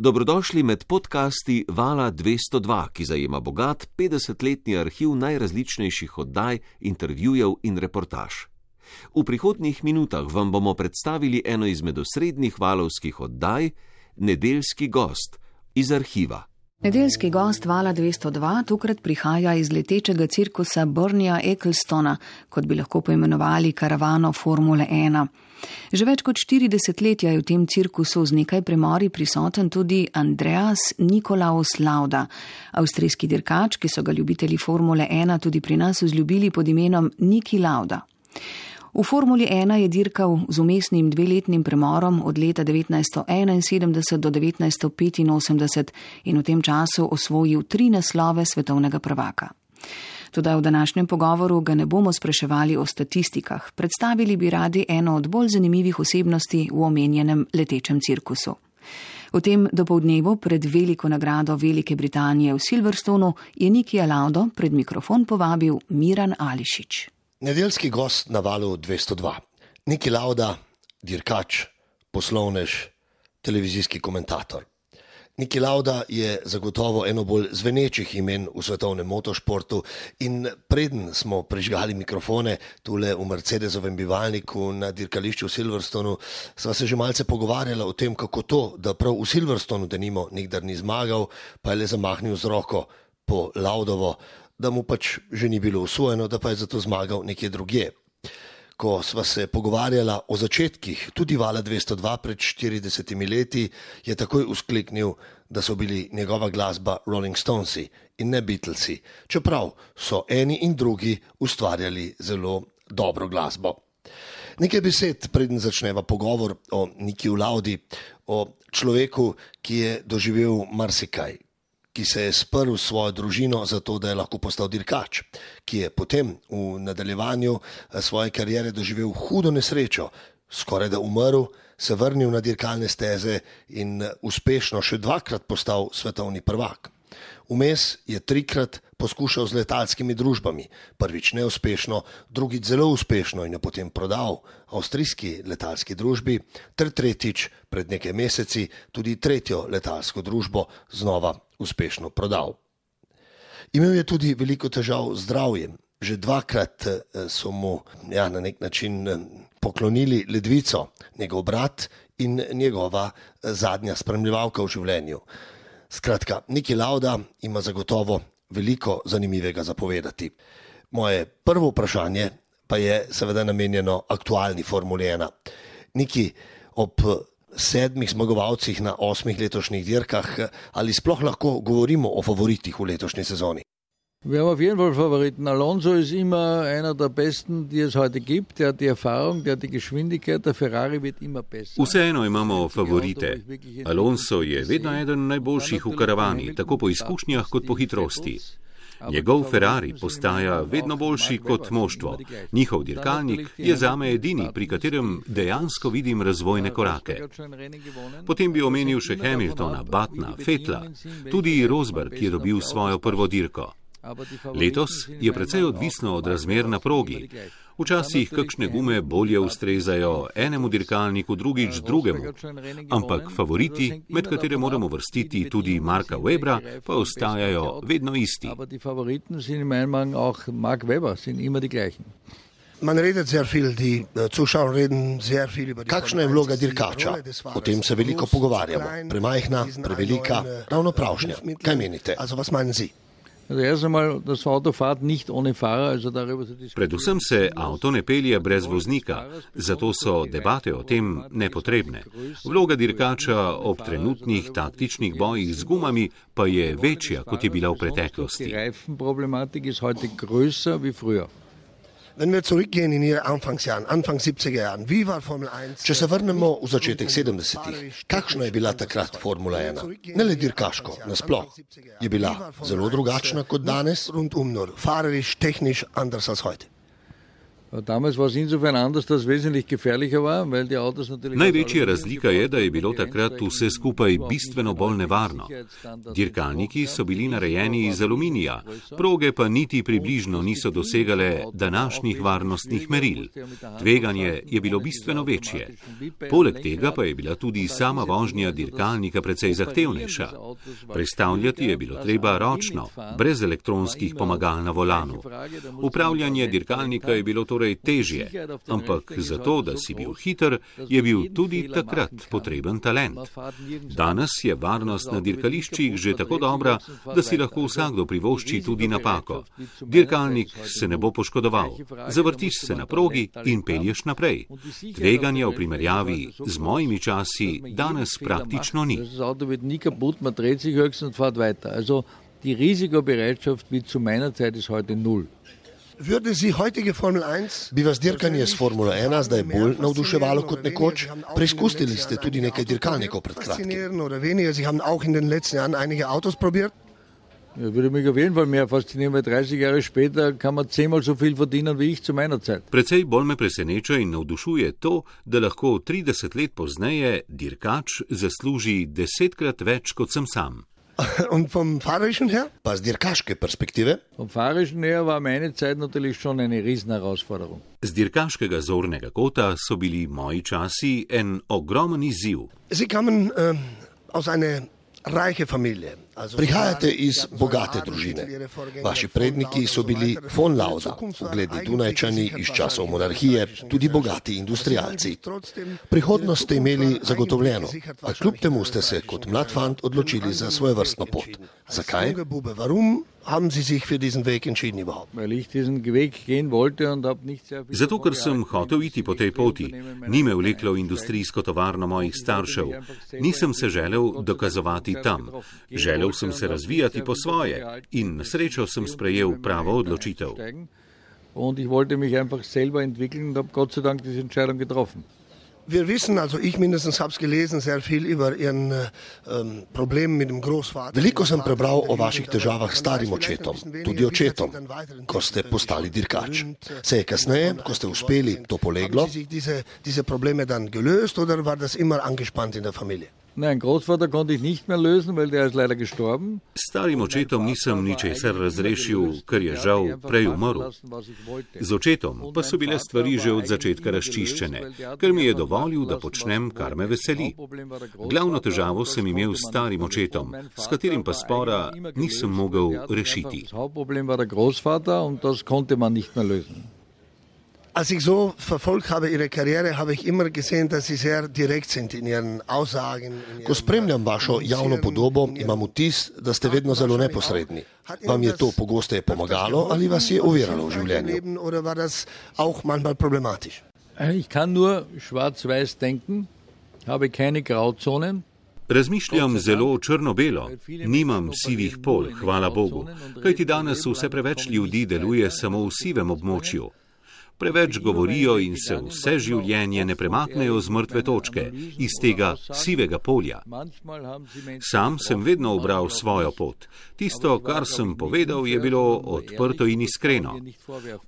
Dobrodošli med podcasti Vala 202, ki zajema bogat 50-letni arhiv najrazličnejših oddaj, intervjujev in reportaž. V prihodnjih minutah vam bomo predstavili eno izmed osrednjih valovskih oddaj, Nedeljski gost iz arhiva. Nedeljski gost Vala 202 tokrat prihaja iz letečega cirkusa Bornija Ecclestona, kot bi lahko poimenovali karavano Formule 1. Že več kot 40 let je v tem cirkusu z nekaj premori prisoten tudi Andreas Nikolaus Lauda, avstrijski dirkač, ki so ga ljubitelji Formule 1 tudi pri nas vzljubili pod imenom Niki Lauda. V Formuli 1 je dirkal z umestnim dveletnim premorom od leta 1971 do 1985 in v tem času osvojil tri naslove svetovnega prvaka. Tudi v današnjem pogovoru ga ne bomo spraševali o statistikah, predstavili bi radi eno od bolj zanimivih osebnosti v omenjenem letečem cirkusu. V tem dopoldnevu pred veliko nagrado Velike Britanije v Silverstonu je Niki Alaudo pred mikrofon povabil Miran Ališič. Nedeljski gost na valu 202. Niki Lauda, dirkač, poslovnež, televizijski komentator. Niki Lauda je zagotovo eno bolj zvenečih imen v svetovnem motošportu in preden smo prižgali mikrofone tule v Mercedesovem bivalniku na dirkališču v Silverstonu, sva se že malce pogovarjala o tem, kako to, da prav v Silverstonu denimo nikdar ni zmagal, pa je le zamahnil z roko po Laudovo, da mu pač že ni bilo usvojeno, da pa je zato zmagal nekje drugje. Ko sva se pogovarjala o začetkih, tudi vala 202 pred 40 leti, je takoj uskliknil, da so bili njegova glasba Rolling Stonesi in ne Beatlesi, čeprav so eni in drugi ustvarjali zelo dobro glasbo. Nekaj besed, preden začneva pogovor o Nikiju Laudi, o človeku, ki je doživel marsikaj, ki se je sprl s svojo družino zato, da je lahko postal dirkač, ki je potem v nadaljevanju eh, svoje kariere doživel hudo nesrečo, skoraj da umrl, se vrnil na dirkalne steze in eh, uspešno še dvakrat postal svetovni prvak. Vmes je trikrat poskušal z letalskimi družbami, prvič neuspešno, drugič zelo uspešno in jo potem prodal avstrijski letalski družbi, ter tretjič pred nekaj meseci tudi tretjo letalsko družbo znova uspešno prodal. Imel je tudi veliko težav z zdravjem. Že dvakrat eh, so mu ja, na nek način eh, poklonili ledvico, njegov brat in njegova eh, zadnja spremljevalka v življenju. Skratka, Niki Lauda ima zagotovo veliko zanimivega zapovedati. Moje prvo vprašanje pa je seveda namenjeno aktualni Formuli 1. Niki, ob sedmih zmagovalcih na osmih letošnjih dirkah, ali sploh lahko govorimo o favoritih v letošnji sezoni? Wir haben auf jeden Fall Favoriten. Alonso ist immer einer der besten, die es heute gibt. Der hat die Erfahrung, der hat die Geschwindigkeit. Der Ferrari wird immer besser. Vseeno imamo favorite. Alonso je vedno eden najboljših v karavani, tako po izkušnjah kot po hitrosti. Njegov Ferrari postaja vedno boljši kot moštvo. Njihov dirkalnik je zame edini, pri katerem dejansko vidim razvojne korake. Potem bi omenil še Hamiltona, Batna, Fetla, tudi Rosberg, ki je dobil svojo prvo dirko. Letos je precej odvisno od razmer na progi. Včasih kakšne gume bolje ustrezajo enemu dirkalniku, drugič drugemu. Ampak favoriti, med katere moramo vrstiti tudi Marka Webra, pa ostajajo vedno isti. Kakšna je vloga dirkača? O tem se veliko pogovarjamo. Premajhna, prevelika, ravno pravšnja. Kaj menite? Predvsem se avto ne pelje brez voznika, zato so debate o tem nepotrebne. Vloga dirkača ob trenutnih taktičnih bojih z gumami pa je večja, kot je bila v preteklosti. Wenn wir zurückgehen in ihre Anfangsjahren, Anfang 70er Jahren, wie war Formel 1? Če se vrnemo v začetek 70-ih, kakšna je bila takrat Formula 1? Ne le dirkaško, nasploh. Je bila zelo drugačna kot danes? Rundum nur, fahrerisch, technisch, anders als heute. Največja razlika je, da je bilo takrat vse skupaj bistveno bolj nevarno. Dirkalniki so bili narejeni iz aluminija, proge pa niti približno niso dosegale današnjih varnostnih meril. Tveganje je bilo bistveno večje. Poleg tega pa je bila tudi sama vožnja dirkalnika precej zahtevnejša. Prestavljati je bilo treba ročno, brez elektronskih pomagal na volanu. Upravljanje dirkalnika je bilo torej težje, ampak zato, da si bil hiter, je bil tudi takrat potreben talent. Danes je varnost na dirkališčih že tako dobra, da si lahko vsakdo privošči tudi napako. Dirkalnik se ne bo poškodoval, zavrtiš se na progi in pelješ naprej. Tveganja v primerjavi z mojimi časi danes praktično ni. Die Risikobereitschaft wie zu meiner Zeit ist heute null. Würde Sie heutige Formel 1? Bi vas dirkanje s Formulo 1 zdaj bolj navduševalo kot nekoč? Preizkusili ste tudi nekaj dirkalnikov pred kratkim. Ja, würde mich auf jeden Fall mehr faszinieren, weil 30 Jahre später kann man zehnmal so viel verdienen wie ich zu meiner Zeit. Predvsej bolj me preseneča in navdušuje to, da lahko 30 let pozneje dirkač zasluži desetkrat več kot sem sam. Und vom Fahrerischen her? Aus dirkaške perspektive? Vom Fahrerischen her war meine Zeit natürlich schon eine Riesenherausforderung. Z dirkaškega zornega kota so bili moji časi en ogromen izziv. Sie kamen äh, aus einer reiche Familie. Prihajate iz bogate družine. Vaši predniki so bili von Lauda, ugledni Dunajčani iz časov monarhije, tudi bogati industrialci. Prihodnost ste imeli zagotovljeno, a kljub temu ste se kot mlad fant odločili za svojo vrstno pot. Zakaj? Zato, ker sem hotel iti po tej poti. Ni me vleklo industrijsko tovarno mojih staršev. Nisem se želel dokazovati tam. Želel sem se razvijati po svoje in na srečo sem sprejel pravo odločitev. Und ich wollte mich einfach selber entwickeln und habe Gott sei Dank diese Entscheidung getroffen. Wir wissen, also ich mindestens habe es gelesen, sehr viel über Ihren ähm, Problemen mit dem Großvater. Veliko sem prebral o vaših težavah s starim očetom, tudi očetom, ko ste postali dirkač. Se je kasneje, ko ste uspeli, to poleglo? Diese, diese Probleme dann gelöst oder war das immer angespannt in der Familie? Nein, Großvater konnte ich nicht mehr lösen, weil der ist leider gestorben. Starim očetom nisem ničesar razrešil, ker je žal prej umrl. Z očetom pa so bile stvari že od začetka razčiščene, ker mi je dovolil, da počnem, kar me veseli. Glavno težavo sem imel s starim očetom, s katerim pa spora nisem mogel rešiti. Als ich so verfolgt habe Ihre Karriere, habe ich immer gesehen, dass Sie sehr direkt sind in Ihren Aussagen. Ko spremljam vašo javno podobo, imam vtis, da ste vedno zelo neposredni. Vam je to pogosteje pomagalo ali vas je oviralo v življenju? Ich kann nur schwarz-weiß denken, habe keine Grauzonen. Razmišljam zelo črno-belo, nimam sivih pol, hvala Bogu, kajti danes vse preveč ljudi deluje samo v sivem območju preveč govorijo in se vse življenje ne premaknejo z mrtve točke, iz tega sivega polja. Sam sem vedno obral svojo pot. Tisto, kar sem povedal, je bilo odprto in iskreno.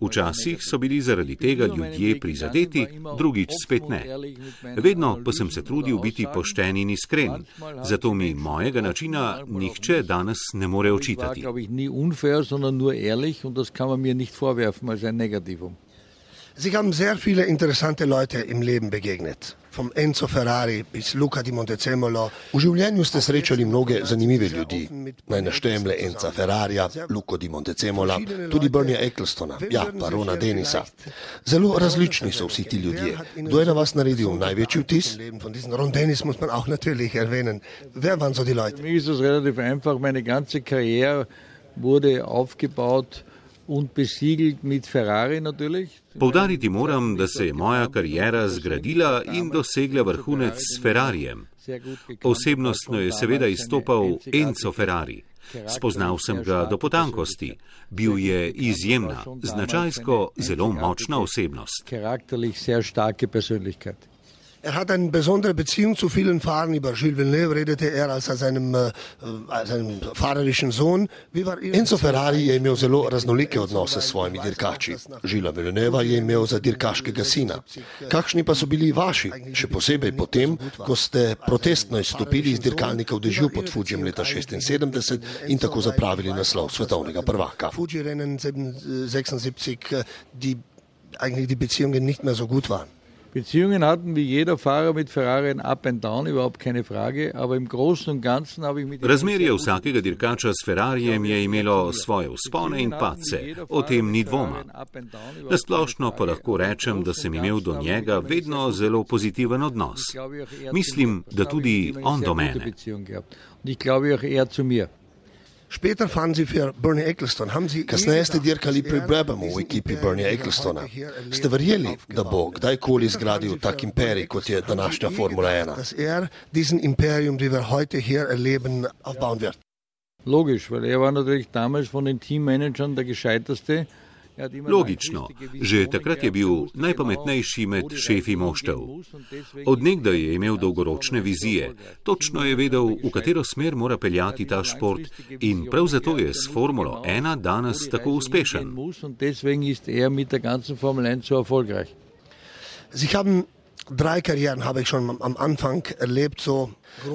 Včasih so bili zaradi tega ljudje prizadeti, drugič spet ne. Vedno pa sem se trudil biti pošten in iskren, zato mi mojega načina nihče danes ne more očitati. Sie haben sehr viele interessante Leute im Leben begegnet. Vom Enzo Ferrari bis Luca di Montezemolo. V življenju ste srečali mnoge zanimive ljudi. Naj naštejem le Enza Ferrarija, Luco di Montezemola, tudi Bernie Ecclestona, ja, pa Rona Denisa. Zelo različni so vsi ti ljudje. Kdo je na vas naredil največji vtis? Ron Dennis muss man auch natürlich erwähnen. Wer waren so die Leute? Mir ist es relativ einfach. Meine ganze Karriere wurde aufgebaut Povdariti moram, da se je moja karijera zgradila in dosegla vrhunec s Ferrarijem. Osebnostno je seveda izstopal Enzo Ferrari. Spoznal sem ga do potankosti. Bil je izjemna, značajsko zelo močna osebnost. Er hat eine besondere Beziehung zu vielen Fahrern. Über Gilles Villeneuve redete er als seinem, äh, seinem fahrerischen Sohn. Enzo Ferrari je imel zelo raznolike odnose s svojimi dirkači. Žila Villeneuve je imel za dirkaškega sina. Kakšni pa so bili vaši, še posebej potem, ko ste protestno izstopili iz dirkalnika v dežju pod Fujijem leta 76 in tako zapravili naslov svetovnega prvaka? Fuji Rennen 76, die eigentlich die Beziehungen nicht mehr so gut waren. Beziehungen hatten wie jeder Fahrer mit Ferrari ein Up and Down, überhaupt keine Frage, aber im Großen und Ganzen habe ich mit Razmerje vsakega dirkača s Ferrarijem je imelo svoje vzpone in pace, o tem ni dvoma. Nasplošno pa lahko rečem, da sem imel do njega vedno zelo pozitiven odnos. Mislim, da tudi on do mene. Kasneje ste dirkali pri Brebamu v ekipi Bernie Ecclestona. Ste verjeli, da bo kdajkoli zgradil tak imperij, kot je današnja Formula 1? Logisch, weil er war natürlich damals von den Teammanagern der gescheiterste. Logično, že takrat je bil najpametnejši med šefi moštev. Odnegda je imel dolgoročne vizije, točno je vedel, v katero smer mora peljati ta šport in prav zato je s Formulo 1 danes tako uspešen. Sie haben drei Karrieren habe ich schon am Anfang erlebt. So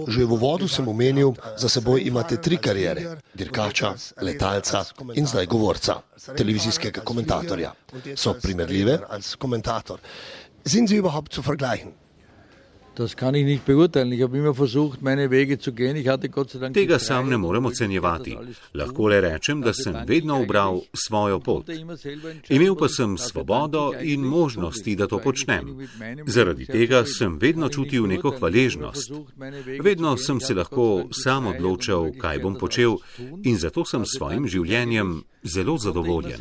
Že v uvodu sem omenil, za seboj imate tri karijere: dirkača, letalca in zdaj govorca, televizijskega komentatorja. So primerljive? Sind sie überhaupt zu vergleichen? Das kann ich nicht beurteilen. Ich habe immer versucht, meine Wege zu gehen. Ich hatte Gott sei Dank Tega sam ne morem ocenjevati. Lahko le rečem, da sem vedno obral svojo pot. Imel pa sem svobodo in možnosti, da to počnem. Zaradi tega sem vedno čutil neko hvaležnost. Vedno sem se lahko sam odločal, kaj bom počel in zato sem s svojim življenjem zelo zadovoljen.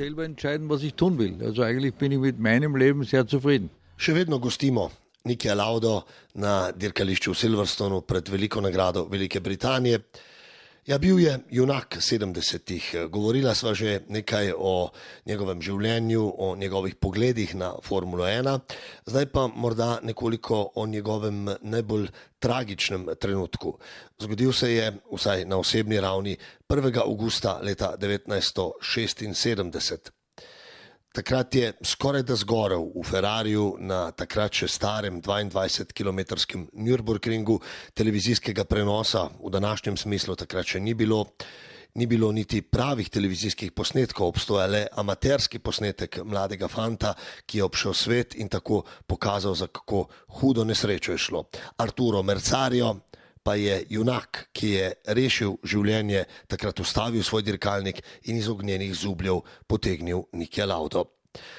Še vedno gostimo Nikija Laudo na dirkališču v Silverstonu pred veliko nagrado Velike Britanije. Ja, bil je junak 70-ih. Govorila sva že nekaj o njegovem življenju, o njegovih pogledih na Formulo 1, zdaj pa morda nekoliko o njegovem najbolj tragičnem trenutku. Zgodil se je, vsaj na osebni ravni, 1. augusta leta 1976. Takrat je skoraj da zgorel v Ferrariju na takrat še starem 22-kilometrskem Nürburgringu, televizijskega prenosa v današnjem smislu takrat še ni bilo. Ni bilo niti pravih televizijskih posnetkov, obstoja le amaterski posnetek mladega fanta, ki je obšel svet in tako pokazal, za kako hudo nesrečo je šlo. Arturo Mercario, pa je junak, ki je rešil življenje, takrat ustavil svoj dirkalnik in iz ognjenih zubljev potegnil Nikja Laudo.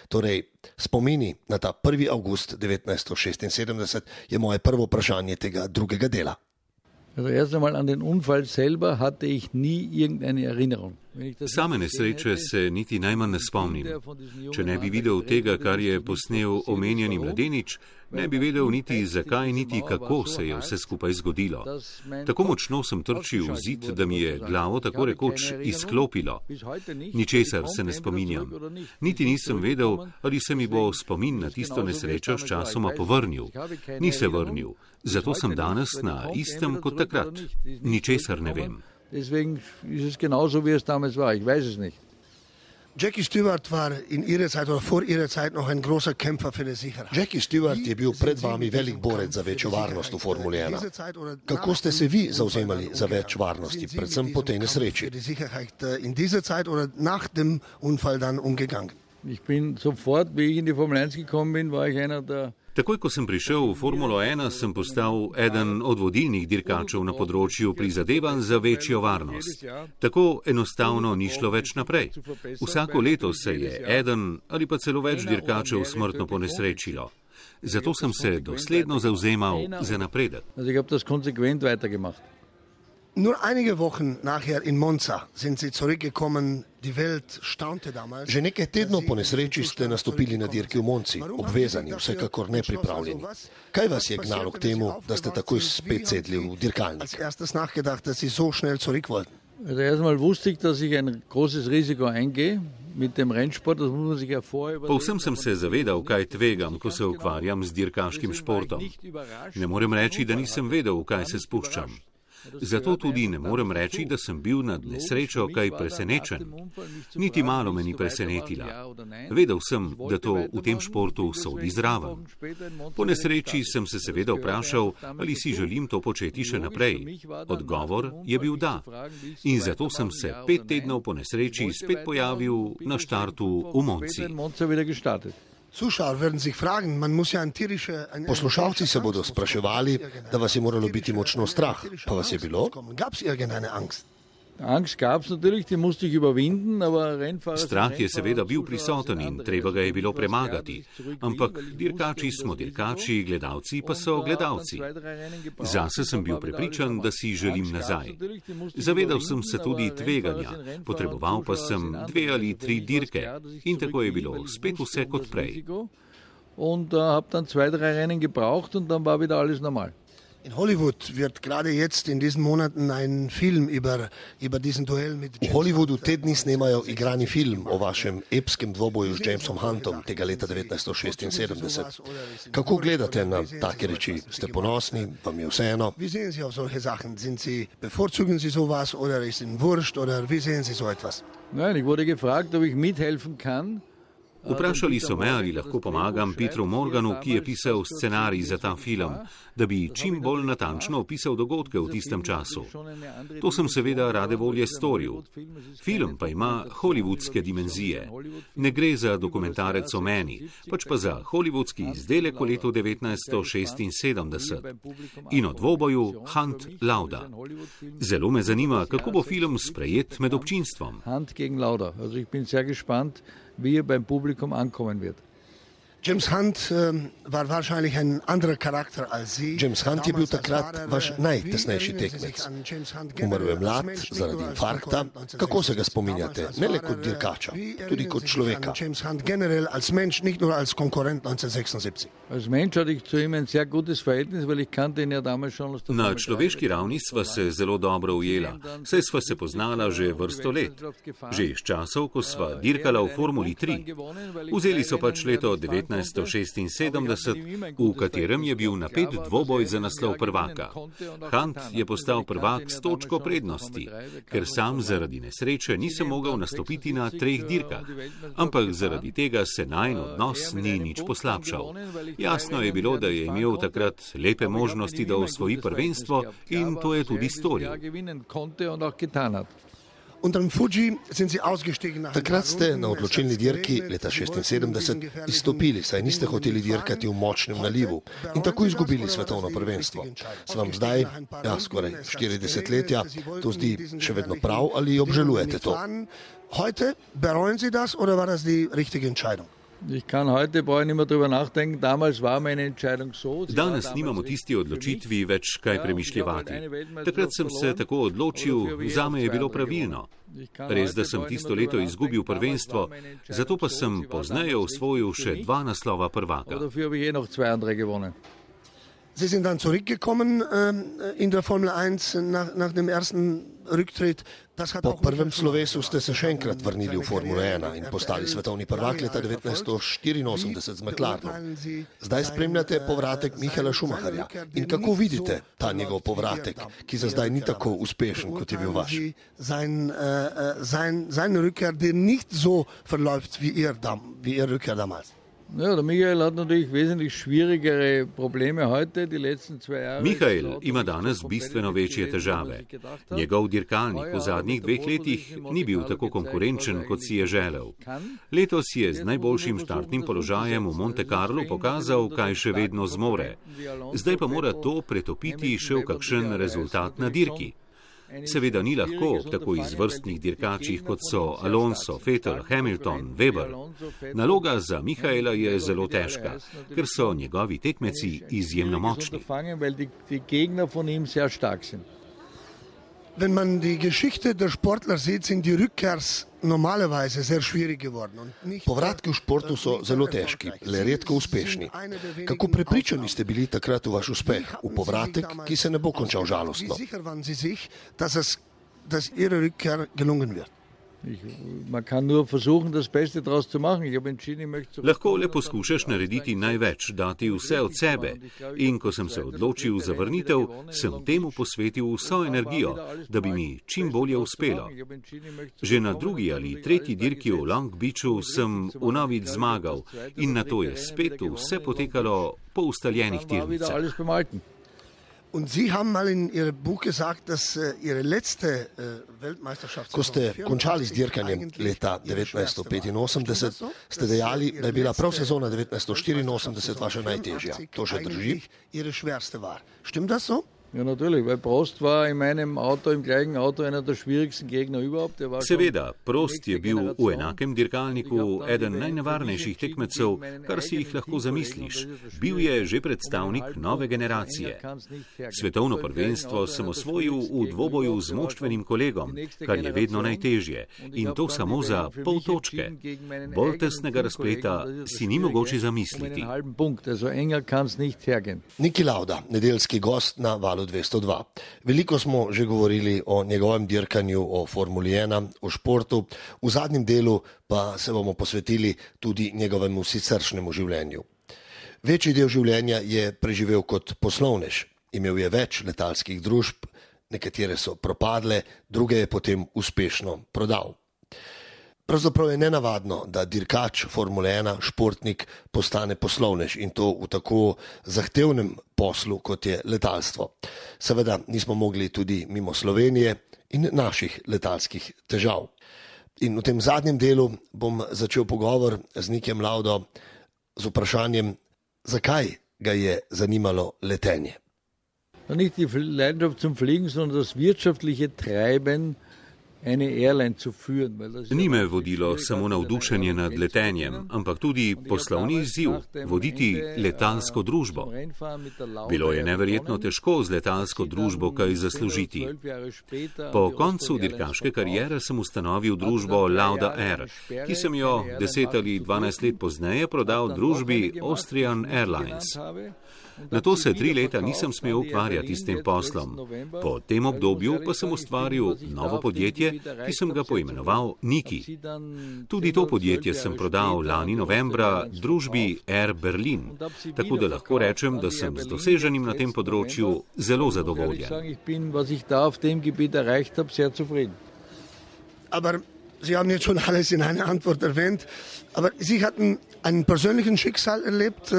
Torej, spomini na ta 1. august 1976 je moje prvo vprašanje tega drugega dela. Also erst einmal an den Unfall selber hatte ich nie irgendeine Erinnerung. Same nesreče se niti najmanj ne spomnim. Če ne bi videl tega, kar je posnel omenjeni mladenič, ne bi vedel niti zakaj, niti kako se je vse skupaj zgodilo. Tako močno sem trčil v zid, da mi je glavo tako rekoč izklopilo. Ničesar se ne spominjam. Niti nisem vedel, ali se mi bo spomin na tisto nesrečo s časoma povrnil. Ni se vrnil. Zato sem danes na istem kot takrat. Ničesar ne vem. Deswegen ist es genauso, wie es damals war. Ich weiß es nicht. Jackie Stewart war in ihrer Zeit oder vor ihrer Zeit noch ein großer Kämpfer für die Sicherheit. Jackie Stewart je bil pred vami velik borec za večjo varnost v Formuli 1. Kako ste se vi zauzemali za več varnosti, predvsem po tej nesreči? In dieser Zeit oder nach dem Unfall dann umgegangen? Ich bin sofort, wie ich in die Formel 1 gekommen bin, war ich einer der Takoj, ko sem prišel v Formulo 1, sem postal eden od vodilnih dirkačev na področju prizadevanj za večjo varnost. Tako enostavno ni šlo več naprej. Vsako leto se je eden ali pa celo več dirkačev smrtno ponesrečilo. Zato sem se dosledno zauzemal za napredek. Nur einige Wochen nachher in Monza sind sie zurückgekommen. Die Welt staunte damals. Že nekaj tednov po nesreči ste nastopili na dirki v Monci, obvezani, vsekakor nepripravljeni. Kaj vas je gnalo k temu, da ste takoj spet sedli v dirkalnik? Erstes nachgedacht, dass sie so schnell zurück wollten. Also erstmal wusste ich, dass ich ein großes Risiko eingehe. Povsem sem se zavedal, kaj tvegam, ko se ukvarjam z dirkaškim športom. Ne morem reči, da nisem vedel, v kaj se spuščam. Zato tudi ne morem reči, da sem bil nad nesrečo kaj presenečen. Niti malo me ni presenetila. Vedel sem, da to v tem športu sodi zraven. Po nesreči sem se seveda vprašal, ali si želim to početi še naprej. Odgovor je bil da. In zato sem se pet tednov po nesreči spet pojavil na štartu v Monci. Poslušalci se bodo spraševali, da vas je moralo biti močno strah. Pa vas je bilo? Strah je seveda bil prisoten in treba ga je bilo premagati. Ampak dirkači smo dirkači, gledalci pa so gledalci. Zase sem bil prepričan, da si želim nazaj. Zavedal sem se tudi tveganja, potreboval pa sem dve ali tri dirke in tako je bilo spet vse kot prej. Und uh, habe dann zwei, drei Rennen gebraucht und dann war wieder alles normal. In Hollywood wird gerade jetzt in diesen Monaten ein Film über, über diesen Duell mit James V Hollywoodu te dni snemajo igrani film o vašem epskem dvoboju z Jamesom Huntom tega leta 1976. Kako gledate na take reči? Ste ponosni? Vam je vseeno? Wie sehen Sie auf solche Sachen? Sind Sie, bevorzugen Sie sowas oder ist Ihnen wurscht oder wie sehen Sie so etwas? Nein, ich wurde gefragt, ob ich mithelfen kann. Vprašali so me, ali lahko pomagam Petru Morganu, ki je pisal scenarij za ta film, da bi čim bolj natančno opisal dogodke v tistem času. To sem seveda rade volje storil. Film pa ima hollywoodske dimenzije. Ne gre za dokumentarec o meni, pač pa za hollywoodski izdelek v letu 1976 in o dvoboju Hunt Lauda. Zelo me zanima, kako bo film sprejet med občinstvom. Hunt gegen Lauda. Also ich bin sehr gespannt wie er beim Publikum ankommen wird. James Hunt ähm, war wahrscheinlich ein anderer Charakter als Sie. James Hunt je bil takrat vaš najtesnejši tekmec. Umrl je mlad zaradi infarkta. Kako se ga spominjate? Ne le kot dirkača, tudi kot človeka. James Hunt generell als Mensch, nicht nur als Konkurrent 1976. Als Mensch hatte ich zu ihm ein sehr gutes Verhältnis, weil ich kannte ihn ja damals schon aus der Na človeški ravni sva se zelo dobro ujela, saj sva se poznala že vrsto let. Že iz časov, ko sva dirkala v Formuli 3. Vzeli so pač leto 19. 1976, v katerem je bil napet dvoboj za naslov prvaka. Hunt je postal prvak s točko prednosti, ker sam zaradi nesreče nisem mogel nastopiti na treh dirkah, ampak zaradi tega se najn odnos ni nič poslabšal. Jasno je bilo, da je imel takrat lepe možnosti, da osvoji prvenstvo in to je tudi storil. Takrat ste na odločilni dirki leta 1976 izstopili, saj niste hoteli dirkati v močnem nalivu in tako izgubili svetovno prvenstvo. Se vam zdaj, ja, skoraj 40 letja, to zdi še vedno prav ali obžalujete to? Heute bereuen Sie das oder war das die richtige Entscheidung? Ich kann heute brauche ich nicht mehr drüber nachdenken. Damals war meine Entscheidung so. Danes nimamo tisti odločitvi več kaj premišljati. Takrat sem se tako odločil, zame je bilo pravilno. Res, da sem tisto leto izgubil prvenstvo, zato pa sem pozneje osvojil še dva naslova prvaka. Sie sind dann zurückgekommen äh, in der Formel 1 nach, nach dem ersten. Po prvem slovesu ste se še enkrat vrnili v Formulo 1 in postali svetovni prvak leta 1984 z McLarenom. Zdaj spremljate povratek Mihaela Schumacherja. In kako vidite ta njegov povratek, ki za zdaj ni tako uspešen, kot je bil vaš? Sein, uh, sein, sein Rückkehr, der nicht so verläuft wie ihr, wie ihr Rückkehr damals. Ja, der Michael hat natürlich wesentlich schwierigere Probleme heute, die letzten zwei Jahre. Michael ima danes bistveno večje težave. Njegov dirkalnik v zadnjih dveh letih ni bil tako konkurenčen, kot si je želel. Letos je z najboljšim štartnim položajem v Monte Carlo pokazal, kaj še vedno zmore. Zdaj pa mora to pretopiti še v kakšen rezultat na dirki. Seveda ni lahko ob tako izvrstnih dirkačih, kot so Alonso, Vettel, Hamilton, Weber. Naloga za Mihaela je zelo težka, ker so njegovi tekmeci izjemno močni. Wenn man die Geschichte der Sportler sieht, sind die Rückkehrs normalerweise sehr schwierig geworden. Povratki v športu so zelo težki, le redko uspešni. Kako prepričani ste bili takrat v vaš uspeh, v povratek, ki se ne bo končal žalostno? Lahko le poskušaš narediti največ, dati vse od sebe. In ko sem se odločil za vrnitev, sem temu posvetil vso energijo, da bi mi čim bolje uspelo. Že na drugi ali tretji dirki v Long Beachu sem unovic zmagal in na to je spet vse potekalo po ustaljenih tirnicah. Und Sie haben mal in Ihrem Buch gesagt, dass äh, Ihre letzte äh, Weltmeisterschaft. Ko ste končali z dirkanjem leta 1985, ste dejali, da je bila prav sezona 1984 vaša najtežja. To še drži? Stimmt das so? Ja, natürlich, weil Prost war in meinem Auto, im gleichen Auto, einer der schwierigsten Gegner überhaupt. Seveda, Prost je bil v enakem dirkalniku eden najnevarnejših tekmecev, kar si jih lahko zamisliš. Bil je že predstavnik nove generacije. Svetovno prvenstvo sem osvojil v dvoboju z moštvenim kolegom, kar je vedno najtežje. In to samo za pol točke. Bolj tesnega razpleta si ni mogoče zamisliti. Niki Lauda, nedeljski gost na valu 202. Veliko smo že govorili o njegovem dirkanju, o Formuli 1, o športu, v zadnjem delu pa se bomo posvetili tudi njegovemu siceršnjemu življenju. Večji del življenja je preživel kot poslovnež, imel je več letalskih družb, nekatere so propadle, druge je potem uspešno prodal. Pravzaprav je nenavadno, da dirkač Formule 1, športnik, postane poslovnež in to v tako zahtevnem poslu, kot je letalstvo. Seveda nismo mogli tudi mimo Slovenije in naših letalskih težav. In v tem zadnjem delu bom začel pogovor z Nikem Laudo z vprašanjem, zakaj ga je zanimalo letenje. Nicht die Leidenschaft zum Fliegen, sondern das wirtschaftliche Treiben Ni me vodilo samo navdušenje nad letenjem, ampak tudi poslovni izziv voditi letalsko družbo. Bilo je neverjetno težko z letalsko družbo kaj zaslužiti. Po koncu dirkaške karijere sem ustanovil družbo Lauda Air, ki sem jo 10 ali 12 let pozneje prodal družbi Austrian Airlines. Na to se tri leta nisem smel ukvarjati s tem poslom. Po tem obdobju pa sem ustvaril novo podjetje, ki sem ga poimenoval Niki. Tudi to podjetje sem prodal lani novembra družbi Air Berlin, tako da lahko rečem, da sem z doseženim na tem področju zelo zadovoljen. Aber Sie haben jetzt schon alles in einer Antwort erwähnt, aber Sie hatten einen persönlichen Schicksal erlebt.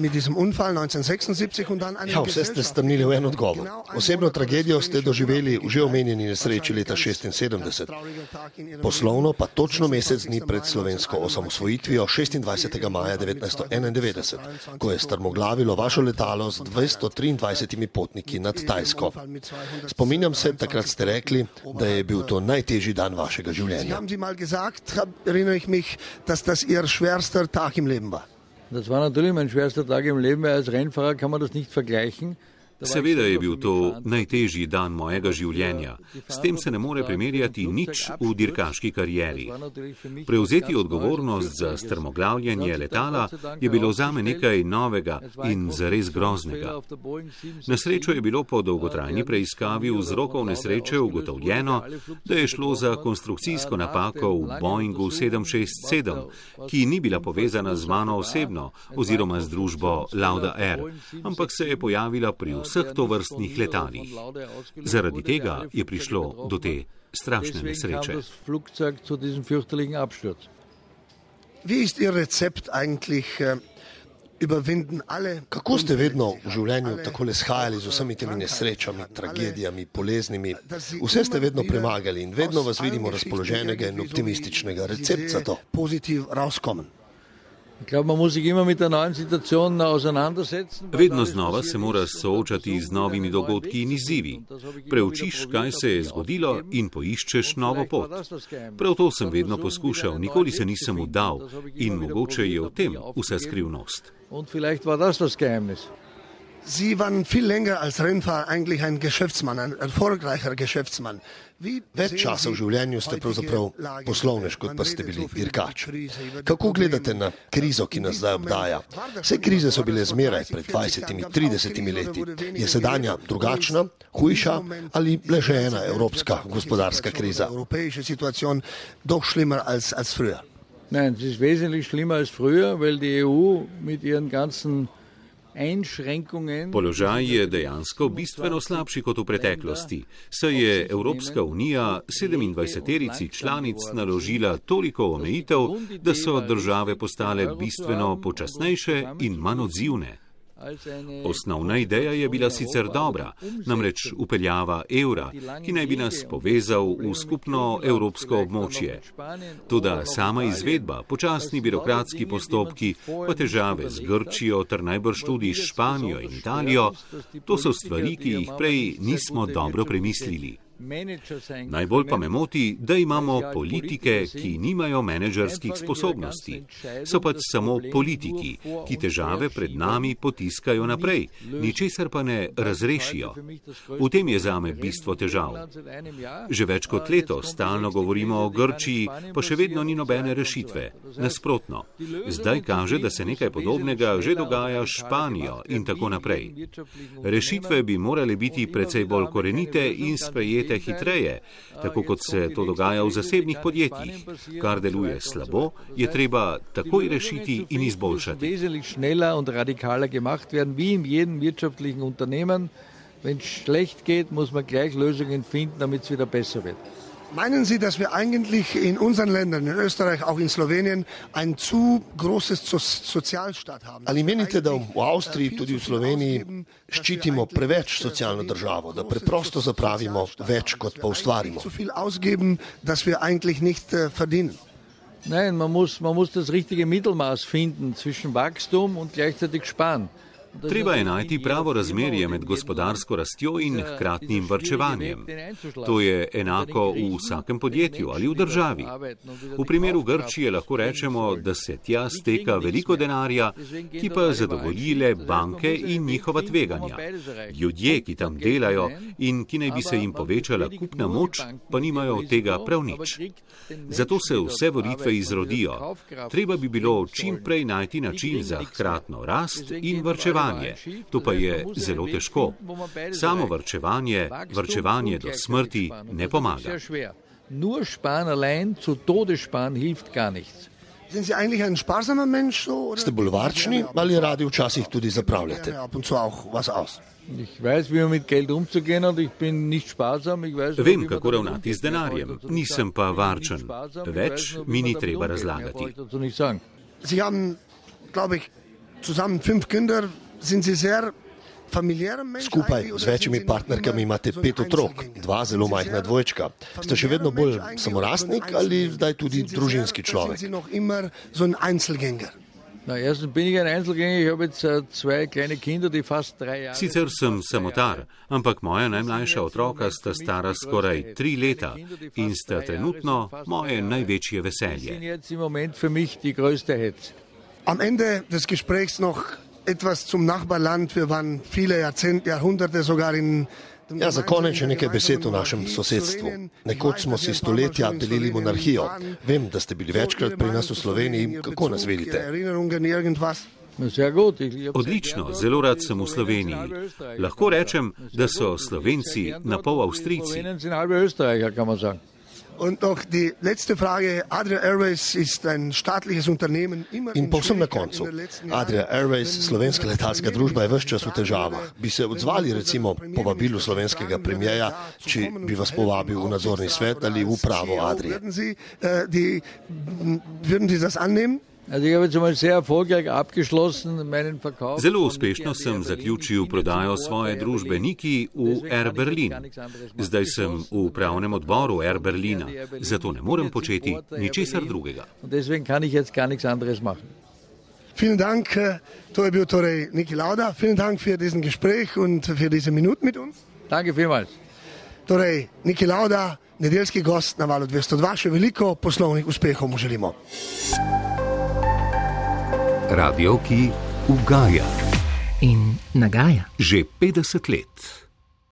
Mit diesem Unfall 1976 und dann eine Ja, vse ste strnili v en odgovor. Osebno tragedijo ste doživeli v že omenjeni nesreči leta 76. Poslovno pa točno mesec dni pred slovensko osamosvojitvijo 26. maja 1991, ko je strmoglavilo vašo letalo z 223 potniki nad Tajsko. Spominjam se, takrat ste rekli, da je bil to najtežji dan vašega življenja. Das war natürlich mein schwerster Tag im Leben, weil als Rennfahrer kann man das nicht vergleichen. Seveda je bil to najtežji dan mojega življenja. S tem se ne more primerjati nič v dirkaški karieri. Prevzeti odgovornost za strmoglavljanje letala je bilo zame nekaj novega in zares groznega. Na srečo je bilo po dolgotrajni preiskavi vzrokov nesreče ugotovljeno, da je šlo za konstrukcijsko napako v Boeingu 767, ki ni bila povezana z mano osebno oziroma z družbo Lauda Air, ampak se je pojavila pri vsem vseh tovrstnih letalih. Zaradi tega je prišlo do te strašne nesreče. Äh, Kako ste vedno v življenju tako le shajali z vsemi temi nesrečami, tragedijami, boleznimi? Vse ste vedno premagali in vedno vas vidimo razpoloženega in optimističnega. Recept za to? Pozitiv rauskommen. Vedno znova se moraš soočati z novimi dogodki in izzivi. Preučiš, kaj se je zgodilo in poiščeš novo pot. Prav to sem vedno poskušal, nikoli se nisem udal in mogoče je v tem vsa skrivnost. Sie waren viel länger als Rennfahrer eigentlich ein Geschäftsmann, ein erfolgreicher Geschäftsmann. Več časa v življenju ste pravzaprav poslovnež, kot pa ste bili dirkač. Kako gledate na krizo, ki nas zdaj obdaja? Vse krize so bile zmeraj pred 20-30 leti. Je sedanja drugačna, hujša ali le še ena evropska gospodarska kriza? Nein, es ist wesentlich schlimmer als früher, weil die EU mit ihren ganzen Položaj je dejansko bistveno slabši kot v preteklosti, saj je Evropska unija 27-terici članic naložila toliko omejitev, da so države postale bistveno počasnejše in manj odzivne. Osnovna ideja je bila sicer dobra, namreč upeljava evra, ki naj bi nas povezal v skupno evropsko območje. Tudi sama izvedba, počasni birokratski postopki, pa težave z Grčijo ter najbrž tudi Španijo in Italijo, to so stvari, ki jih prej nismo dobro premislili. Najbolj pa me moti, da imamo politike, ki nimajo menedžerskih sposobnosti. So pač samo politiki, ki težave pred nami potiskajo naprej, ničesar pa ne razrešijo. V tem je zame bistvo težav. Že več kot leto stalno govorimo o Grčiji, pa še vedno ni nobene rešitve. Nasprotno, zdaj kaže, da se nekaj podobnega že dogaja s Španijo in tako naprej. Rešitve bi morale biti precej bolj korenite in sprejete rešite hitreje, tako kot se to dogaja v zasebnih podjetjih. Kar deluje slabo, je treba takoj rešiti in izboljšati. Wenn es schlecht geht, muss man gleich Lösungen finden, damit es wieder besser wird. Meinen Sie, dass wir eigentlich in unseren Ländern, in Österreich, auch in Slowenien, ein zu großes Sozialstaat haben? Ali menite, da v Avstriji, tudi v Sloveniji, ščitimo preveč socialno državo, da preprosto zapravimo več, kot pa ustvarimo? Zu viel ausgeben, dass wir eigentlich nicht äh, verdienen. Nein, man muss, man muss das richtige Mittelmaß finden zwischen Wachstum und gleichzeitig Sparen. Treba je najti pravo razmerje med gospodarsko rastjo in hkratnim vrčevanjem. To je enako v vsakem podjetju ali v državi. V primeru Grčije lahko rečemo, da se tja steka veliko denarja, ki pa zadovoljile banke in njihova tveganja. Ljudje, ki tam delajo in ki naj bi se jim povečala kupna moč, pa nimajo od tega prav nič. Zato se vse volitve izrodijo. Treba bi bilo čim prej najti način za hkratno rast in vrčevanje vrčevanje. To pa je zelo težko. Samo vrčevanje, vrčevanje do smrti ne pomaga. Nur Sparen allein zu Todessparen hilft gar nichts. Sind Sie eigentlich ein sparsamer Mensch? So, Ste bolj varčni ali radi včasih tudi zapravljate? Ich weiß, wie man mit Geld umzugehen und ich bin nicht sparsam. Ich weiß, Vem, kako ravnati z denarjem, nisem pa varčen. Več mi ni treba razlagati. Sie haben, glaube ich, zusammen fünf Kinder. Skupaj z večjimi partnerkami imate pet otrok, dva zelo majhna dvojčka. Ste še vedno bolj samorastnik ali zdaj tudi družinski človek? Sicer sem samotar, ampak moja najmlajša otroka sta stara skoraj tri leta in sta trenutno moje največje veselje. Am Ende des Gesprächs noch etwas zum Nachbarland. Wir waren viele Jahrzehnte, Jahrhunderte sogar in. Ja, za konec še nekaj besed o našem sosedstvu. Nekoč smo si stoletja delili monarhijo. Vem, da ste bili večkrat pri nas v Sloveniji. Kako nas vidite? Odlično, zelo rad sem v Sloveniji. Lahko rečem, da so Slovenci na pol Avstrijci. Und noch die letzte Frage. Adria Airways ist ein staatliches Unternehmen. In povsem na koncu. Adria Airways, slovenska letalska družba, je vse čas v težavah. Bi se odzvali recimo povabilu slovenskega premijeja, če bi vas povabil v nadzorni svet ali v upravo Adria? Würden Sie das annehmen? Zelo uspešno sem zaključil prodajo svoje družbe Niki v Air Berlin. Zdaj sem v upravnem odboru Air Berlina, zato ne morem početi ničesar drugega. Vielen Dank, to je bil torej Niki Lauda. Vielen Dank für diesen Gespräch und für diese Minuten mit uns. Danke vielmals. Torej, Niki Lauda, nedeljski gost na valu 202, še veliko poslovnih uspehov mu želimo radio, ki ugaja. in nagaja. Že 50 let.